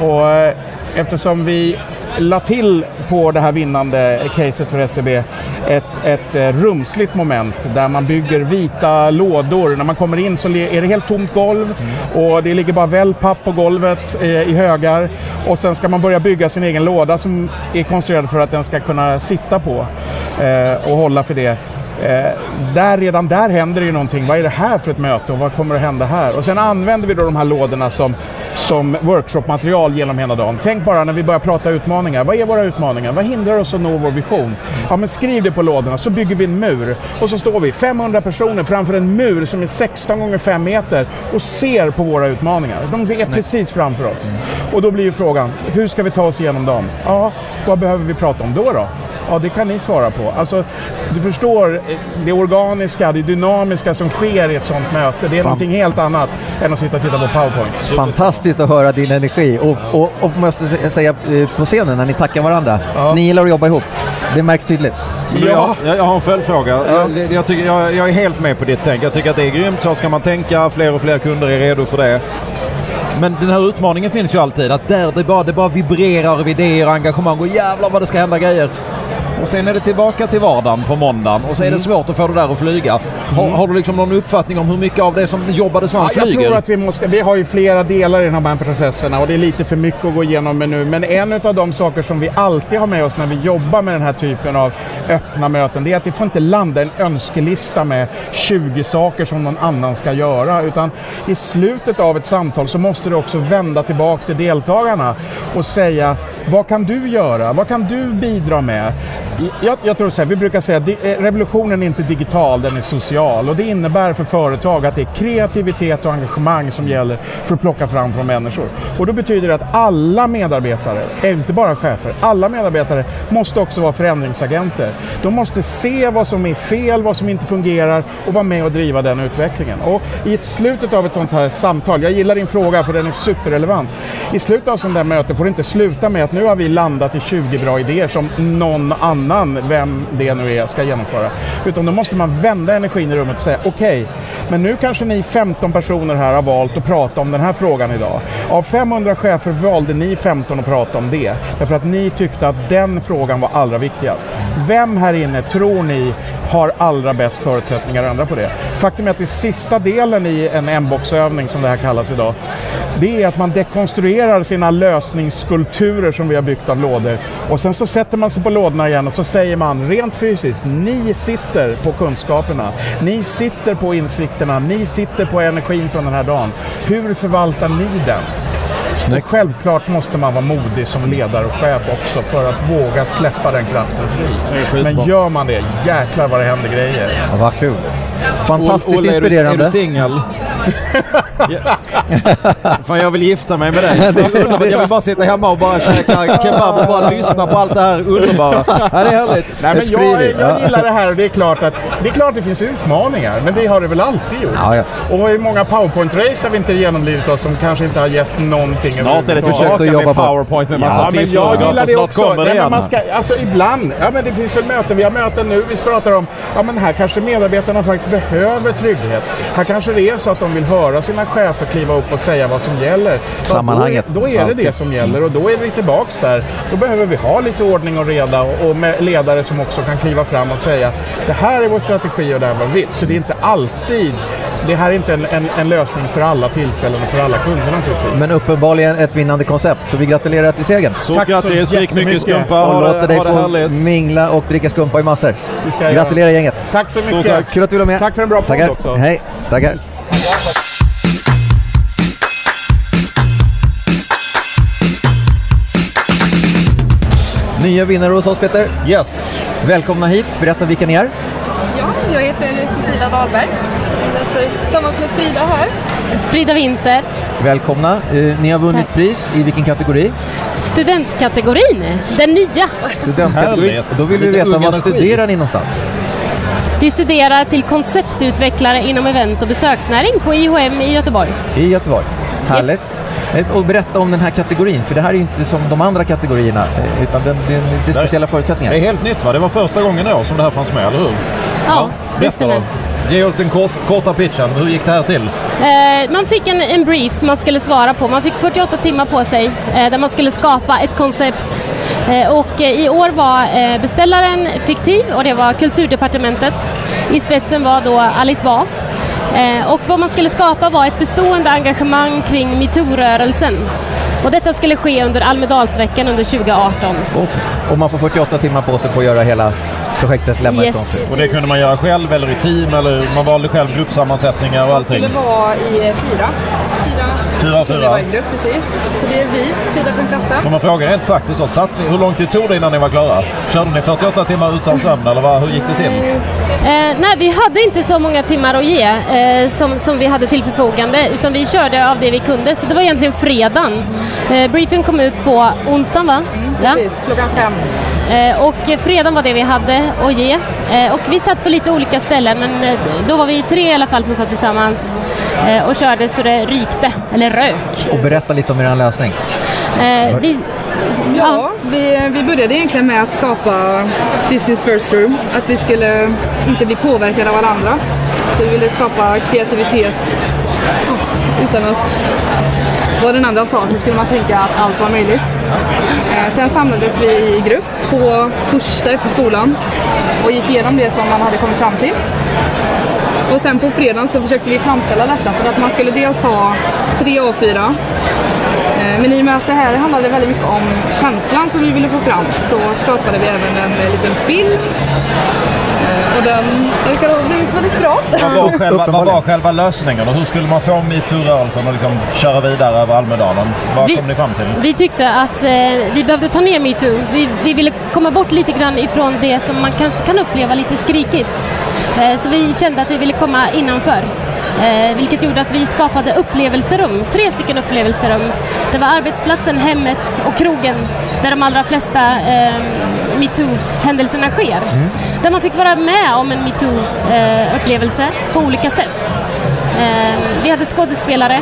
Och eh, eftersom vi la till på det här vinnande caset för SEB ett, ett eh, rumsligt moment där man bygger vita lådor. När man kommer in så är det helt tomt golv och det ligger bara wellpapp på golvet eh, i högar. Och sen ska man börja bygga sin egen låda som är konstruerad för att den ska kunna sitta på och hålla för det. Eh, där, redan där händer det ju någonting. Vad är det här för ett möte och vad kommer att hända här? Och sen använder vi då de här lådorna som, som workshopmaterial genom hela dagen. Tänk bara när vi börjar prata utmaningar. Vad är våra utmaningar? Vad hindrar oss att nå vår vision? Ja, men skriv det på lådorna så bygger vi en mur. Och så står vi 500 personer framför en mur som är 16 gånger 5 meter och ser på våra utmaningar. De är precis framför oss. Och då blir ju frågan, hur ska vi ta oss igenom dem? Ja, vad behöver vi prata om då då? Ja, det kan ni svara på. Alltså, du förstår, det organiska, det dynamiska som sker i ett sånt möte, det är Fan. någonting helt annat än att sitta och titta på powerpoint. Fantastiskt att höra din energi och, och, och måste sä- säga eh, på scenen när ni tackar varandra. Ja. Ni gillar att jobba ihop. Det märks tydligt. Du, Jag, jag har en följdfråga. Jag, jag, tycker, jag, jag är helt med på ditt tänk. Jag tycker att det är grymt. Så ska man tänka. Fler och fler kunder är redo för det. Men den här utmaningen finns ju alltid. Att där det bara, det bara vibrerar av idéer och engagemang och jävlar vad det ska hända grejer. Och sen är det tillbaka till vardagen på måndagen och så är det svårt att få det där att flyga. Har, har du liksom någon uppfattning om hur mycket av det som jobbades som Ja, jag flyger? tror att vi måste, vi har ju flera delar i de här processerna och det är lite för mycket att gå igenom med nu. Men en av de saker som vi alltid har med oss när vi jobbar med den här typen av öppna möten, det är att det får inte landa en önskelista med 20 saker som någon annan ska göra. Utan i slutet av ett samtal så måste du också vända tillbaka till deltagarna och säga vad kan du göra? Vad kan du bidra med? Jag, jag tror så här, vi brukar säga att revolutionen är inte digital, den är social. Och det innebär för företag att det är kreativitet och engagemang som gäller för att plocka fram från människor. Och då betyder det att alla medarbetare, eh, inte bara chefer, alla medarbetare måste också vara förändringsagenter. De måste se vad som är fel, vad som inte fungerar och vara med och driva den utvecklingen. Och i slutet av ett sånt här samtal, jag gillar din fråga för den är superrelevant. I slutet av sånt där möte får det inte sluta med att nu har vi landat i 20 bra idéer som någon annan, vem det nu är, ska genomföra. Utan då måste man vända energin i rummet och säga okej, men nu kanske ni 15 personer här har valt att prata om den här frågan idag. Av 500 chefer valde ni 15 att prata om det. Därför att ni tyckte att den frågan var allra viktigast. Vem här inne tror ni har allra bäst förutsättningar att ändra på det? Faktum är att det sista delen i en M-boxövning som det här kallas idag, det är att man dekonstruerar sina lösningsskulpturer som vi har byggt av lådor. Och sen så sätter man sig på lådorna igen och så säger man rent fysiskt, ni sitter på kunskaperna, ni sitter på insikterna, ni sitter på energin från den här dagen. Hur förvaltar ni den? Snyggt. Och självklart måste man vara modig som ledare och chef också för att våga släppa den kraften fri. Men gör man det, jäklar vad det händer grejer. Ja, vad kul. Fantastiskt Olle, är du- inspirerande. Är du singel? <laughs> Fan, jag vill gifta mig med dig. <laughs> Jag vill bara sitta hemma och bara käka kebab och bara lyssna på allt det här underbara. Ja, det är härligt. <laughs> Nej, men jag, jag ja. gillar det här och det är klart att det är klart det finns utmaningar, men det har det väl alltid gjort. Ja, ja. Och hur många powerpoint-race har vi inte genomlidit oss som kanske inte har gett någonting Snart är det överhuvudtaget? Försökt att jobba med på. powerpoint med massa Ja, men siffror. jag gillar det också. Nej, men man ska, alltså ibland, ja men det finns väl möten, vi har möten nu, vi pratar om, ja men här kanske medarbetarna faktiskt behöver trygghet. Här kanske det är så att de vill höra sina chefer kliva upp och säga vad som gäller. Sammanhanget. Då är, då är det det som gäller och då är vi tillbaks där. Då behöver vi ha lite ordning och reda och, och med ledare som också kan kliva fram och säga det här är vår strategi och det här är vad vi vill. Så det är inte alltid, det här är inte en, en, en lösning för alla tillfällen och för alla kunder naturligtvis. Men uppenbarligen ett vinnande koncept, så vi gratulerar till segern. Stort Tack så grattis, drick mycket skumpa. Och låter dig få mingla och dricka skumpa i massor. Gratulerar gänget. Tack så mycket. tack. Kul att du var med. Tack för en bra podd också. Hej. Tackar. Nya vinnare hos oss Peter. Yes. Välkomna hit. Berätta vilka ni är. Ja, jag heter Cecilia Dahlberg. Läser tillsammans med Frida här. Frida Winter, Välkomna. Eh, ni har vunnit Tack. pris. I vilken kategori? studentkategorin, den nya. Studentkategori. Härligt. Då vill vi veta energi. studerar ni någonstans? Vi studerar till konceptutvecklare inom event och besöksnäring på IHM i Göteborg. I Göteborg. Härligt. Eh, Och berätta om den här kategorin, för det här är ju inte som de andra kategorierna, eh, utan den, det är lite speciella förutsättningar. Det är helt nytt va? Det var första gången i år som det här fanns med, eller hur? Ja, det Berätta stämmer. Ge oss en kors, korta pitchen. Hur gick det här till? Eh, man fick en, en brief man skulle svara på. Man fick 48 timmar på sig eh, där man skulle skapa ett koncept. Eh, och eh, i år var eh, beställaren fiktiv och det var Kulturdepartementet. I spetsen var då Alice Bah. Eh, och vad man skulle skapa var ett bestående engagemang kring metoo-rörelsen. Och detta skulle ske under Almedalsveckan under 2018. Och man får 48 timmar på sig på att göra hela projektet, lämna Yes. ifrån sig. Och det kunde man göra själv eller i team eller man valde själv gruppsammansättningar och allting? skulle vara i eh, fyra. Fyra Fyra, fyra. var en grupp, precis. Så det är vi, fyra från klassen. Får man fråga rent praktiskt då, satt ni, hur lång tid tog det innan ni var klara? Körde ni 48 timmar utan sömn eller vad, hur gick det till? Eh, nej, vi hade inte så många timmar att ge eh, som, som vi hade till förfogande utan vi körde av det vi kunde. Så det var egentligen fredagen. Eh, briefen kom ut på onsdagen va? Ja. Precis, klockan fem. Eh, och fredagen var det vi hade att ge. Eh, och vi satt på lite olika ställen men eh, då var vi tre i alla fall som satt tillsammans och körde så det rykte, eller rök. Och berätta lite om er lösning. Eh, vi, Ja, vi, vi började egentligen med att skapa Disneys First Room. Att vi skulle inte bli påverkade av varandra. Så vi ville skapa kreativitet utan att vad den andra sa så skulle man tänka att allt var möjligt. Eh, sen samlades vi i grupp på torsdag efter skolan och gick igenom det som man hade kommit fram till. Och sen på fredagen så försökte vi framställa detta för att man skulle dels ha tre A4 men i och med att det här handlade väldigt mycket om känslan som vi ville få fram så skapade vi även en eh, liten film. Eh, Och den verkar ha blivit väldigt bra. Vad var själva, vad var själva lösningen och hur skulle man få metoo-rörelsen att liksom köra vidare över Almedalen? Vad Vi- kom ni fram till? Vi tyckte att eh, vi behövde ta ner metoo. Vi, vi ville komma bort lite grann ifrån det som man kanske kan uppleva lite skrikigt. Eh, så vi kände att vi ville komma innanför. Eh, vilket gjorde att vi skapade upplevelserum, tre stycken upplevelserum. Det var arbetsplatsen, hemmet och krogen där de allra flesta eh, metoo-händelserna sker. Där man fick vara med om en metoo-upplevelse på olika sätt. Eh, vi hade skådespelare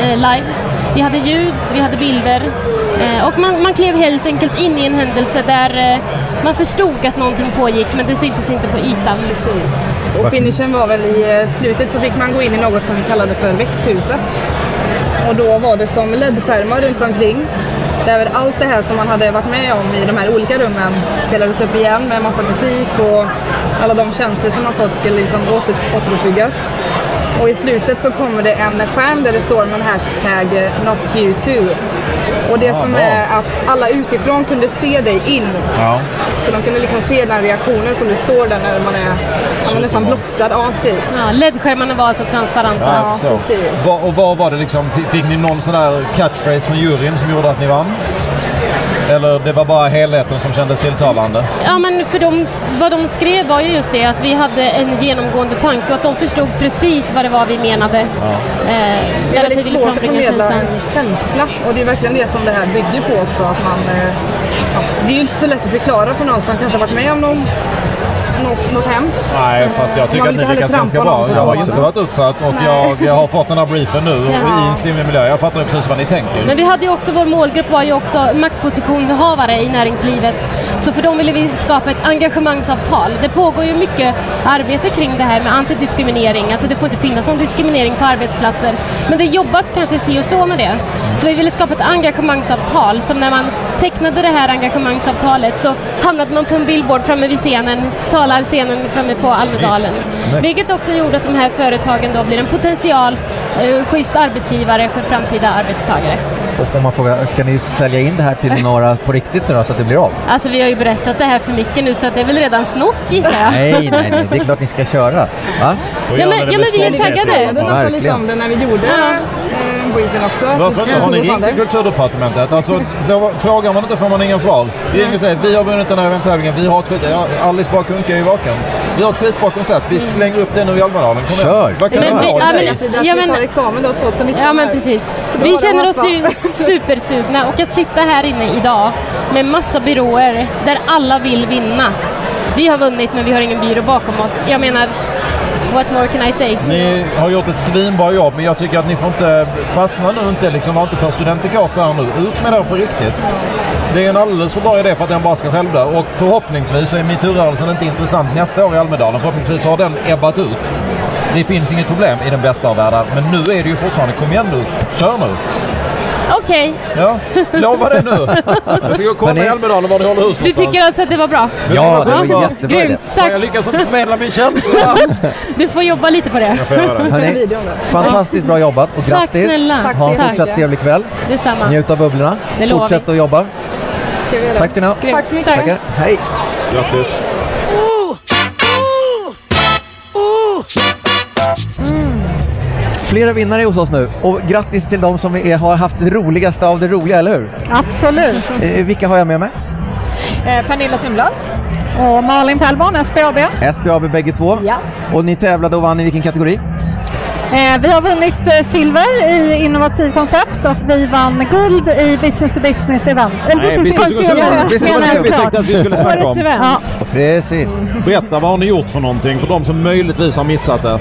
eh, live, vi hade ljud, vi hade bilder eh, och man, man klev helt enkelt in i en händelse där eh, man förstod att någonting pågick men det syntes inte på ytan. Precis. Och finishen var väl i eh, slutet så fick man gå in i något som vi kallade för växthuset. Och då var det som LED-skärmar runt omkring. Där allt det här som man hade varit med om i de här olika rummen spelades upp igen med massa musik och alla de tjänster som man fått skulle liksom åter, återuppbyggas. Och i slutet så kommer det en skärm där det står med en hashtag not you too. Och det Ah, som är att alla utifrån kunde se dig in. Ja. Så de kunde liksom se den reaktionen som du står där när man är ja, men nästan blottad. Ja, precis. Ja, LED-skärmarna var alltså transparenta. Ja, jag och vad var det liksom? Fick, fick ni någon sån där catchphrase från juryn som gjorde att ni vann? Eller det var bara helheten som kändes tilltalande? Ja, men för de, vad de skrev var ju just det att vi hade en genomgående tanke och att de förstod precis vad det var vi menade. Eh, Det är väldigt svårt att förmedla en känsla och det är verkligen det som det här bygger på också. Att man, eh, ja, det är ju inte så lätt att förklara för någon som kanske varit med om någon, något, något hemskt. Nej, fast jag tycker Man att ni lyckas ganska bra. Jag har inte varit utsatt och jag, jag har fått den här briefen nu Ja. i en stimmig miljö. Jag fattar precis vad ni tänker. Men vi hade ju också, vår målgrupp var ju också maktpositionhavare i näringslivet. Så för dem ville vi skapa ett engagemangsavtal. Det pågår ju mycket arbete kring det här med antidiskriminering. Alltså det får inte finnas någon diskriminering på arbetsplatser. Men det jobbas kanske si och så med det. Så vi ville skapa ett engagemangsavtal som när man tecknade det här engagemangsavtalet så hamnade man på en billboard framme vid scenen, talar scenen framme på Almedalen. Snyggt. Vilket också gjorde att de här företagen då blir en potential eh, schysst arbetsgivare för framtida arbetstagare. Och får man fråga, ska ni sälja in det här till <laughs> några på riktigt nu då, så att det blir av? Alltså vi har ju berättat det här för mycket nu så att det är väl redan snott gissar jag. Nej, nej, nej, <laughs> det är klart ni ska köra. Va? Ja, men, ja, men vi är Vi taggade. pratade nästan lite om det när vi gjorde briefen också. Varför inte? Har ni ringt till Kulturdepartementet? Alltså, då frågar man inte får man inga svar. Ringer och säger vi har vunnit den här eventtävlingen, vi har ett skit... Ja, Alice bara kunkar ju vaken. Vi har ett skitbra koncept, vi slänger upp det nu i Almedalen. Kom. Kör. Vad kan Men det vi- vara? ja, men- Ja, men, Ja, vi men- tar examen då 2019. Ja men precis. Vi känner oss ju <laughs> supersugna och att sitta här inne idag med massa byråer där alla vill vinna. Vi har vunnit men vi har ingen byrå bakom oss. Jag menar, what more can I say? Ni har gjort ett svinbra jobb, men jag tycker att ni får inte fastna nu inte liksom, var inte för studentikars här nu. Ut med det på riktigt. Det är en alldeles för bra idé för att den bara ska självdö. Och förhoppningsvis så är metoo-rörelsen inte intressant nästa år i Almedalen. Förhoppningsvis har den ebbat ut. Det finns inget problem i den bästa av världar, men nu är det ju fortfarande, kom igen nu, kör nu! Okej, Ja, lova det nu! Jag ska gå och kolla i Almedalen var ni håller hus du tycker alltså att det var bra? Ja, det var Ja, jättebra. Grymt, Jag tack. lyckas inte förmedla min känsla! <laughs> Du får jobba lite på det. Jag får göra det. Då. fantastiskt bra jobbat och Tack grattis. snälla. Tack Ha en fortsatt mycket. trevlig kväll. Detsamma. Njut av bubblorna. Det lovar Fortsätt att jobba. Tack ska ni ha. Tack så mycket. Tackar. Hej. Grattis! Flera vinnare är hos oss nu och grattis till de som är, har haft det roligaste av det roliga, eller hur? Absolut. Eh, vilka har jag med mig? Eh, Pernilla Tumblad. Och Malin Pellborn, SBAB. SBAB bägge två. Ja. Och ni tävlade och vann i vilken kategori? Eh, vi har vunnit eh, silver i innovativ koncept och vi vann guld i business to business event. Eller Nej, business to consumer. Business to consumer. Vi tänkte att vi skulle snacka om. Ja. Precis. Berätta, vad har ni gjort för någonting för de som möjligtvis har missat det?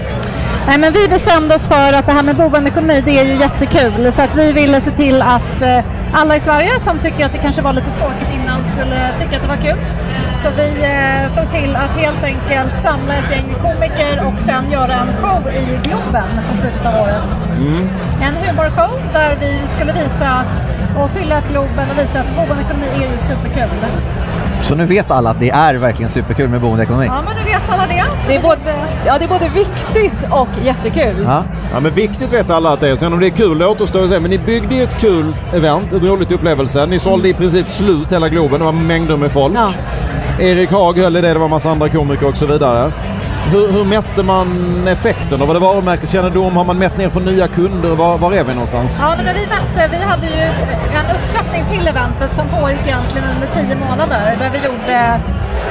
Nej, men vi bestämde oss för att det här med boendeekonomi, det är ju jättekul. Så att vi ville se till att eh, alla i Sverige som tycker att det kanske var lite tråkigt innan skulle tycka att det var kul. Så vi eh, såg till att helt enkelt samla ett gäng komiker och sen göra en show i Globen på slutet av året. En humorshow där vi skulle visa och fylla Globen och visa att boendeekonomi är ju superkul. Så nu vet alla att det är verkligen superkul med boendeekonomi. Ja, men nu vet alla det. Det är både, ja, det är både viktigt och jättekul. Ja. Ja, men viktigt vet alla att det är. Sen om det är kul det återstår att se. Men ni byggde ju ett kul event, en rolig upplevelse. Ni sålde i princip slut hela Globen. Det var mängder med folk. Ja. Erik Haag höll i det, det var massa andra komiker och så vidare. Hur, hur mätte man effekten? Och var det varumärkeskännedom? Har man mätt ner på nya kunder? Var, var är vi någonstans? Ja, men vi mätte, vi hade ju en upptrappning till eventet som pågick egentligen under tio månader där vi gjorde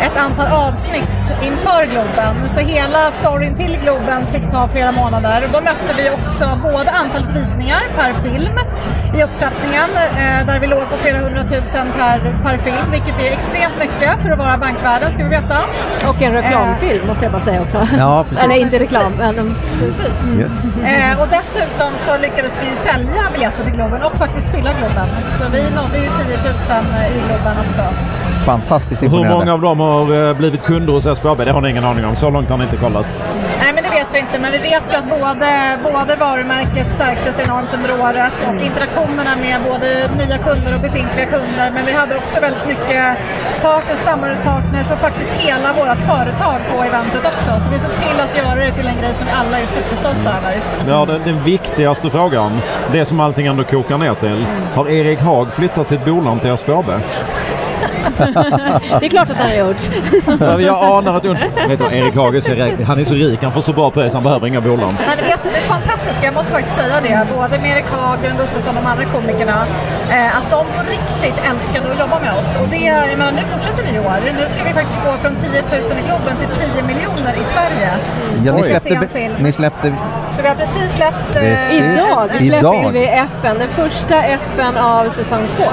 ett antal avsnitt inför Globen. Så hela storyn till Globen fick ta flera månader. Och då mätte vi också både antalet visningar per film i upptrappningen eh, där vi låg på flera hundratusen per, per film, vilket är extremt mycket för att vara bankvärlden ska vi veta. Och en reklamfilm måste jag bara säga också. Ja, <laughs> precis. Eller inte reklam, men... mm. Precis. Just. Eh, och dessutom så lyckades vi ju sälja biljetter till Globen och faktiskt fylla Globen. Så vi nådde ju 10 000 i Globen också. Fantastiskt Hur imponerande. många av dem har eh, blivit kunder hos SBAB? Det har ni ingen aning om. Så långt har ni inte kollat. Nej, men det vet vi inte. Men vi vet ju att både, både varumärket stärktes enormt under året och interaktionerna med både nya kunder och befintliga kunder. Men vi hade också väldigt mycket partners, samarbetspartners och faktiskt hela vårt företag på eventet också. Så vi såg till att göra det till en grej som vi alla är superstolta över. Ja, den, den viktigaste frågan, det som allting ändå kokar ner till. Har Erik Haag flyttat sitt bolån till SBAB? Det är klart att han har gjort. Ja, Jag anar att Uns... Vet du, Erik rik- han är så rik, han får så bra pris, han behöver inga bolån. Men vet du, det är fantastiskt. Jag måste faktiskt säga det. Både med Erik Haag, Björn Gustafsson och de andra komikerna. Eh, att de på riktigt älskade att jobba med oss. Och det, jag menar, nu fortsätter vi i år. Nu ska vi faktiskt gå från 10 000 i Globen till 10 miljoner i Sverige. Ja, Så ni släppte, ni släppte Så vi har precis släppt... eh, Precis. Idag Idag. släpper vi appen, den första appen av säsong två.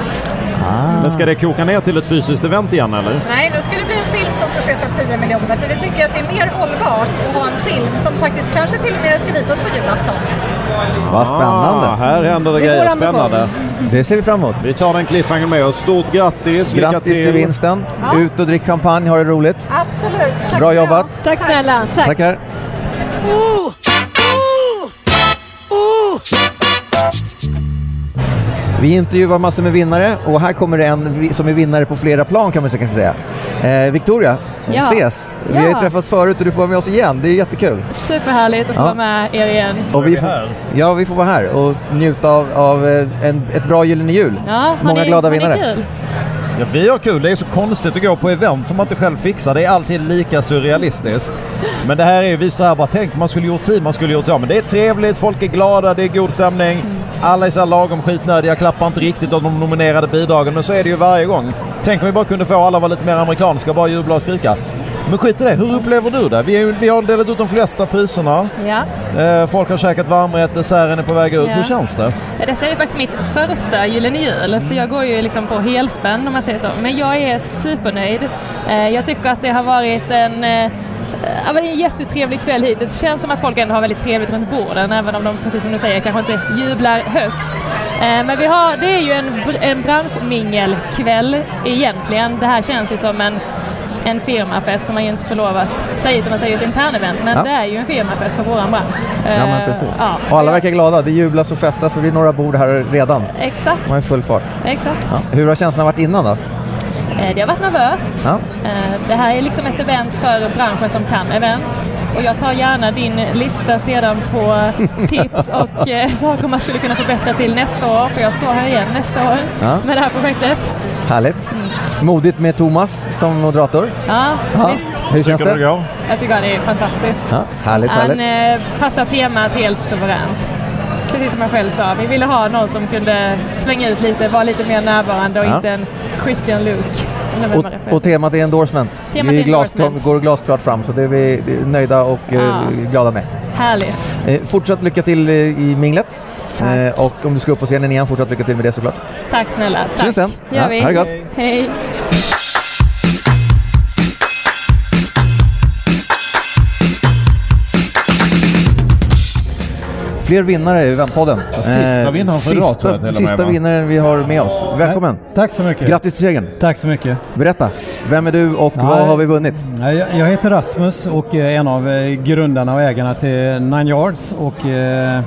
Men ska det koka ner till ett fysiskt event igen eller? Nej, nu ska det bli en film som ska ses av 10 miljoner. För vi tycker att det är mer hållbart att ha en film som faktiskt kanske till och med ska visas på julafton. Vad spännande. Ah, här händer det, Det grejer. Spännande. Det ser vi fram emot. Vi tar den cliffhanger med oss. Stort grattis! Grattis till vinsten. Ja. Ut och drick champagne, ha det roligt. Absolut. Tack Bra jobbat. Tack snälla. Tack. Tackar. Vi intervjuar massor med vinnare och här kommer det en som är vinnare på flera plan kan man säga. Eh, Victoria, Ja. ses! Vi har ju Ja. träffats förut och du får vara med oss igen. Det är jättekul. Superhärligt att få Ja. vara med er igen. Och vi får, ja, vi får vara här och njuta av, av eh, en, ett bra Gyllene Jul. Ja, Många ni, glada vinnare. kul? Ja, vi har kul. Det är så konstigt att gå på event som man inte själv fixar. Det är alltid lika surrealistiskt. Men det här är ju, vi står här och bara tänk man skulle gjort si, man skulle gjort så. Men det är trevligt, folk är glada, det är god stämning. Alla är så här lagom skitnödiga, klappar inte riktigt av de nominerade bidragen. Men så är det ju varje gång. Tänk om vi bara kunde få alla att vara lite mer amerikanska och bara jubla och skrika. Men skit i det, hur upplever du det? Vi, är, vi har delat ut de flesta priserna. Ja. Eh, folk har käkat varmrätt, desserten är på väg ut. Ja. Hur känns det? Ja, Detta är ju faktiskt mitt första Gyllene Jul, så jag går ju liksom på helspänn om man säger så. Men jag är supernöjd. Eh, Jag tycker att det har varit en eh, Ja, det är en jättetrevlig kväll hittills. Det känns som att folk ändå har väldigt trevligt runt borden, även om de, precis som du säger, kanske inte jublar högst. Eh, Men vi har, det är ju en, en branschmingelkväll egentligen. Det här känns ju som en en firmafest som man ju inte får lov att säga utan man säger ett internevent. Men Ja. det är ju en firmafest för våran bransch. Ja, men Eh, precis. Ja, Och alla verkar glada. Det jublas och festas och det är några bord här redan. exakt. Man är full fart. Exakt. Ja. Hur har känslan varit innan då? Eh, Det har varit nervöst. Ja. Eh, Det här är liksom ett event för branschen som kan event. Och jag tar gärna din lista sedan på <laughs> tips och saker man skulle kunna förbättra till nästa år. För jag står här igen nästa år Ja. med det här projektet. Härligt. Modigt med Thomas som moderator. Ja, Ja. visst. Hur känns det? det går? Jag tycker det är fantastiskt. Ja, härligt, Han härligt. eh, passar temat helt suveränt. Precis som jag själv sa, vi ville ha någon som kunde svänga ut lite, vara lite mer närvarande och Ja. inte en Christian Luke. Och, och temat är endorsement. Temat det är endorsement. går glasklart fram så det är vi nöjda och eh, Ja. glada med. Härligt. Eh, fortsatt lycka till i minglet. Tack. Eh, och om du ska upp på scenen igen, fortsatt lycka till med det såklart. Tack snälla. Tack. Syns sen. Gör Ja, vi. ha det gott. Hej. Fler vinnare i Eventpodden. Ja, sista Eh, vinnaren för sista, idag, tror jag till med, Sista va? vinnaren vi har med oss. Välkommen! Tack så mycket. Grattis till segern! Tack så mycket. Berätta, vem är du och Ja, vad har vi vunnit? Ja, Jag heter Rasmus och är en av eh, grundarna och ägarna till Nine Yards och eh,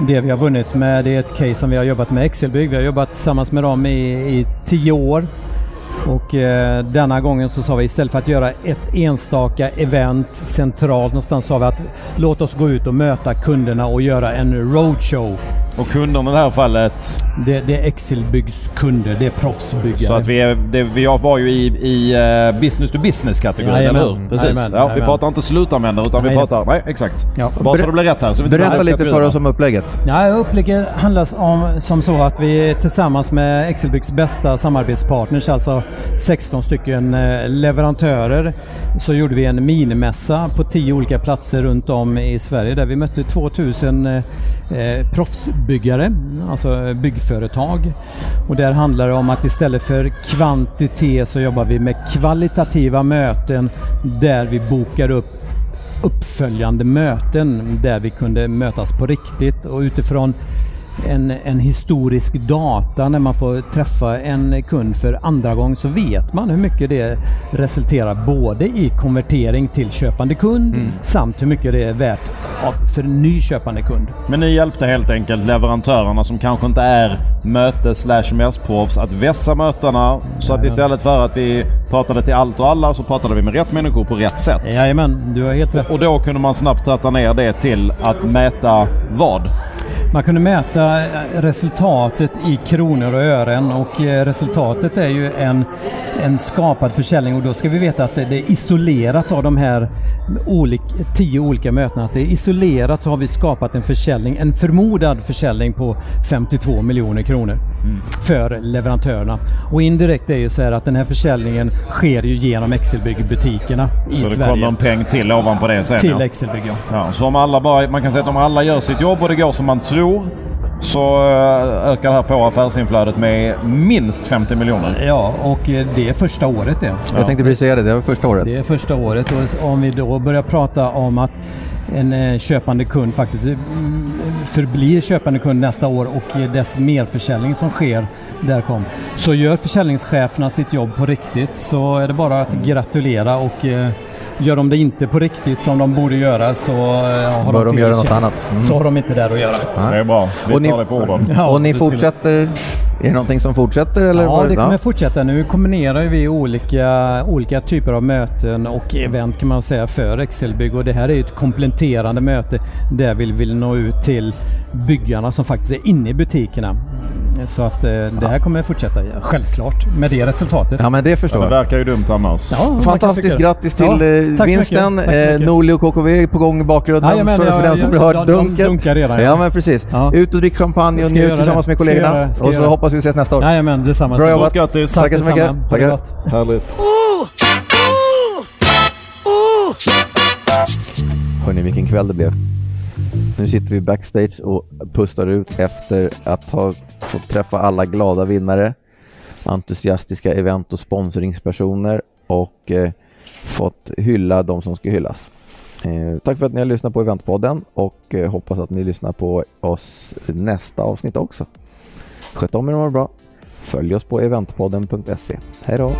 det vi har vunnit med det är ett case som vi har jobbat med Excelbygg. Vi har jobbat tillsammans med dem i, i tio år. Och eh, denna gången så sa vi istället för att göra ett enstaka event centralt någonstans sa vi att låt oss gå ut och möta kunderna och göra en roadshow. Och kunderna i det här fallet? Det, det är Excelbyggs kunder, det är proffsbyggare. Så att vi, är, det, vi var ju i, i eh, business to business kategorin, Jajamän. eller hur? Precis. Jajamän, ja, vi jajamän. pratar inte slutanvändare utan vi Nej. pratar... Nej, exakt. Ja. Bara så det blir rätt här. Så vi Berätta lite för oss om upplägget. Ja, upplägget handlar om som så att vi tillsammans med Excelbyggs bästa samarbetspartners, alltså 16 stycken eh, leverantörer, så gjorde vi en minimässa på 10 olika platser runt om i Sverige där vi mötte 2000 eh, eh, byggare, alltså byggföretag. Och där handlar det om att istället för kvantitet så jobbar vi med kvalitativa möten där vi bokar upp uppföljande möten där vi kunde mötas på riktigt och utifrån en, en historisk data när man får träffa en kund för andra gången så vet man hur mycket det resulterar både i konvertering till köpande kund samt hur mycket det är värt av, för ny köpande kund. Men ni hjälpte helt enkelt leverantörerna som kanske inte är mötes slash mässproffs att vässa mötena så att istället för att vi pratade till allt och alla så pratade vi med rätt människor på rätt sätt. Jajamän, du har helt rätt. Och då kunde man snabbt tratta ner det till att mäta vad? Man kunde mäta eh, resultatet i kronor och ören och eh, resultatet är ju en, en skapad försäljning och då ska vi veta att det är isolerat av de här olik, tio olika mötena. Att det är isolerat så har vi skapat en försäljning, en förmodad försäljning på 52 miljoner kronor för leverantörerna. Och indirekt är ju så här att den här försäljningen sker ju genom Excelbygg-butikerna i Så det Sverige. kommer en peng till ovanpå det sen Till ja. Excelbygg ja. Ja, så om alla bara, man kan säga att om alla gör sitt jobb och det går som man tror Brasil. Så eh, ökar det här på affärsinflödet med minst 50 miljoner. Ja, och eh, det är första året det. Jag tänkte precis säga det, det var första året. Det är första året och om vi då börjar prata om att en eh, köpande kund faktiskt mm, förblir köpande kund nästa år och dess merförsäljning som sker där kom. Så gör försäljningscheferna sitt jobb på riktigt så är det bara att gratulera och gör de det inte på riktigt som de borde göra så har Bör de fel göra något tjänst. annat. Mm. Så har de inte där att göra. Ja. Det är bra. Vi och ni, det på orden. Ja, och ni fortsätter? Är det någonting som fortsätter? Eller Ja, det kommer fortsätta. Nu kombinerar vi olika, olika typer av möten och event kan man säga för Excelbygg och det här är ett kompletterande möte där vi vill nå ut till byggarna som faktiskt är inne i butikerna. Så att eh, det här kommer fortsätta, ja, självklart, med det resultatet. Ja men det förstår Det jag. verkar ju dumt annars. Ja, Fantastiskt det. grattis till Ja, eh, vinsten. Eh. Norli och KKV på gång i bakgrunden Jajamän, för, ja, för den som ja, vill ha de- de dunket. redan, ja. ja men precis. Ja. Ut och drick champagne och njut tillsammans det. med kollegorna. det. Och så det. Hoppas vi ses nästa år. Jajamän, detsamma. Bra Stort jobbat. grattis. Tackar så mycket. detsamma. Ha det Tackar. gott. Härligt. Hörni, vilken kväll det blev. Nu sitter vi backstage och pustar ut efter att ha fått träffa alla glada vinnare, entusiastiska event och sponsringspersoner och eh, fått hylla de som ska hyllas. Eh, tack för att ni har lyssnat på Eventpodden och eh, hoppas att ni lyssnar på oss nästa avsnitt också. Sköt om er och må bra. Följ oss på eventpodden.se. Hej då!